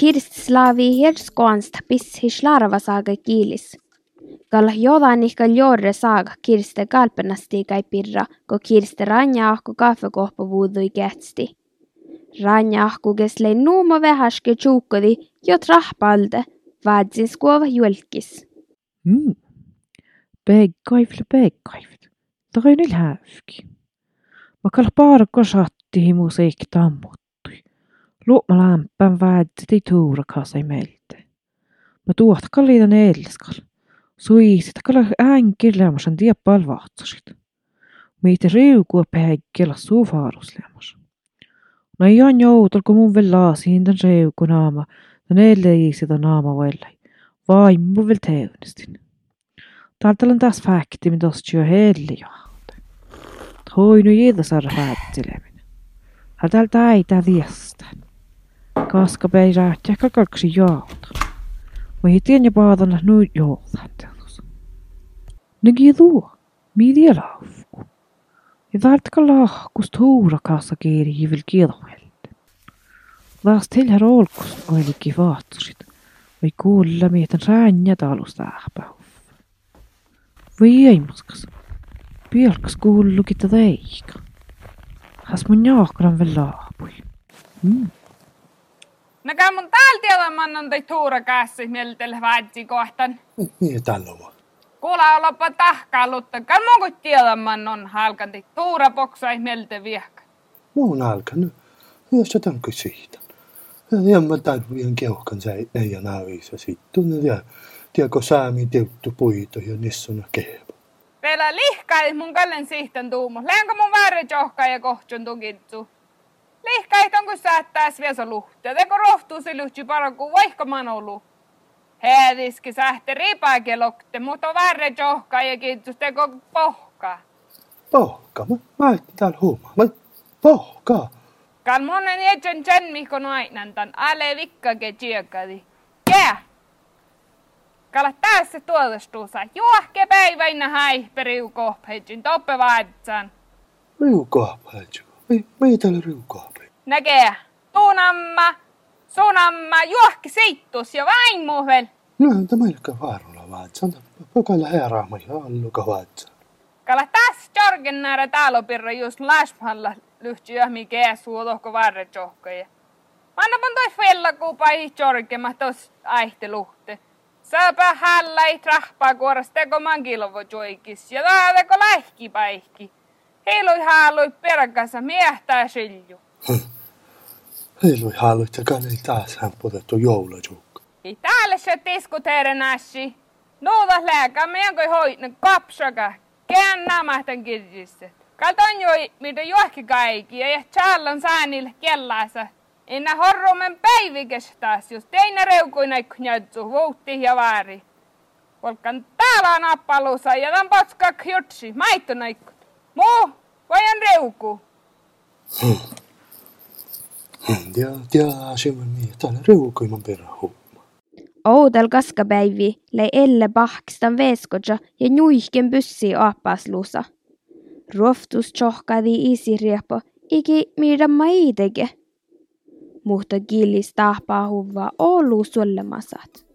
Kirstslaavi herskond pissis larvasaga kiilis. Kal jovanikal juurde saag kirste kalpenasti käi pirra, kui kirste ranjaahku kahvekohpa vuudui kätsti. Ranjaahku, kes lõi nuuma vähaske tšuukodi ja trahpalde, vaatsin skuova julkis mm.. Peg kaifle, Peg kaifle, ta on üle hävki paarko saatti himu seikki tammut. Luoma lämpän väärti tuura kasai meiltä. Mä tuot kalliitan eilskal. Suisit kalla äänkirleamasan tie palvaatsasit. Meitä riukua päikkellä suufaarusleamas. No ihan joutul, kun mun vielä laasiin tän riuku naama, tän eille sitä naama vaillai. Vai mun vielä teunnistin. Täältä on taas fakti, mitä tosta jo helli Hoinu jiidasar päättelevin. Hätäl täitä viestän. Koska ei rähtää kakaksi jaaltan. Voi tien ja paatana nuut jaaltan telus. Negi luo. Midiä laukku. Ja tartka lahkus tuura kaassa kiiri hivil kielomelt. Laas teillä rolkus oilikki vaatsusit. Voi kuulla mietin räännjä talusta ähpähuf. Voi ei maskas. Pielkas kuullukin tätä eikä. Has mun jaakran vielä laapui. Mm. Näkää mun täällä tiedä mannan tai tuura käsi mieltellä vaatsi kohtan. Niin tällä on. Kuula olapa tahkaalutta. Kan mun tiedä mannon halkanti tuura poksai mieltä viekka. Muun alkanut. Ja se tanko siitä. Ja mä vielä keuhkan se ei ja nävissä sitten. Ja tiedätkö säämi teuttu puito ja nissuna kehva. Vielä lihkai mun kallen sihtän tuumo. Länkö mun väärä johka ja kohtsun tukitsu. Lihkaiton kun säättäis vielä luhtia. Teko rohtuu se lyhtsi paraku vaikka manolu. Häädiski sähte ripaakelokte, mutta värre johka ja kiitos teko pohka. Pohka? Mä, mä et täällä huumaa. Mä, pohka? Kan monen jätsen sen mikon ainan tän ale vikkake tsiekadi. Kää! Kala tässä tuotestuusa. Juohke päiväinä häi periukohpeitsin toppe vaatsan. Riukohpeitsin? Ei, ei täällä riukohpeitsin. Näkee. Tuunamma, sunamma, juohke seittus ja vain muhvel. No, tämä ei ole vaarulla vaatsan. Pakailla herraama ja alluka vaatsan. Kala tässä jorgen näärä taalopirra just lasmalla lyhti jahmi keesuu tohko varre johkoja. Annapun toi fella kupai jorgema tos aihteluhte. Saapa hällä ei trahpaa kuoras teko mankilvo joikis ja taateko lähki paikki. Heilui haalui perkassa miehtää silju. Heilui haalui ja kanei taas hän putettu joulajukka. Ei täällä se diskuteere nässi. Nuuta lääkä meidän kui hoitne kapsaka. Kään nämahtan kirjissä. Kalton joi, mitä juokki kaikki ja challan säänillä kellässä. Enä horromen päivikästäs, jos teine reukuina knjatsu, vuutti ja vaari. Volkan täällä on appalussa ja tämän potska kjutsi, maitto naikkut. Muu, vai on reuku? Ja, ja, se on niin, täällä reukuiman perä homma. Oudel kaskapäivi lei elle pahkistan veeskoja ja nuihken pyssi aappaasluusa. Ruoftus tjohkadi isiriepo, iki mitä mä iteke. Mutta kiilis tahpaa huvaa Oulu sullemasat.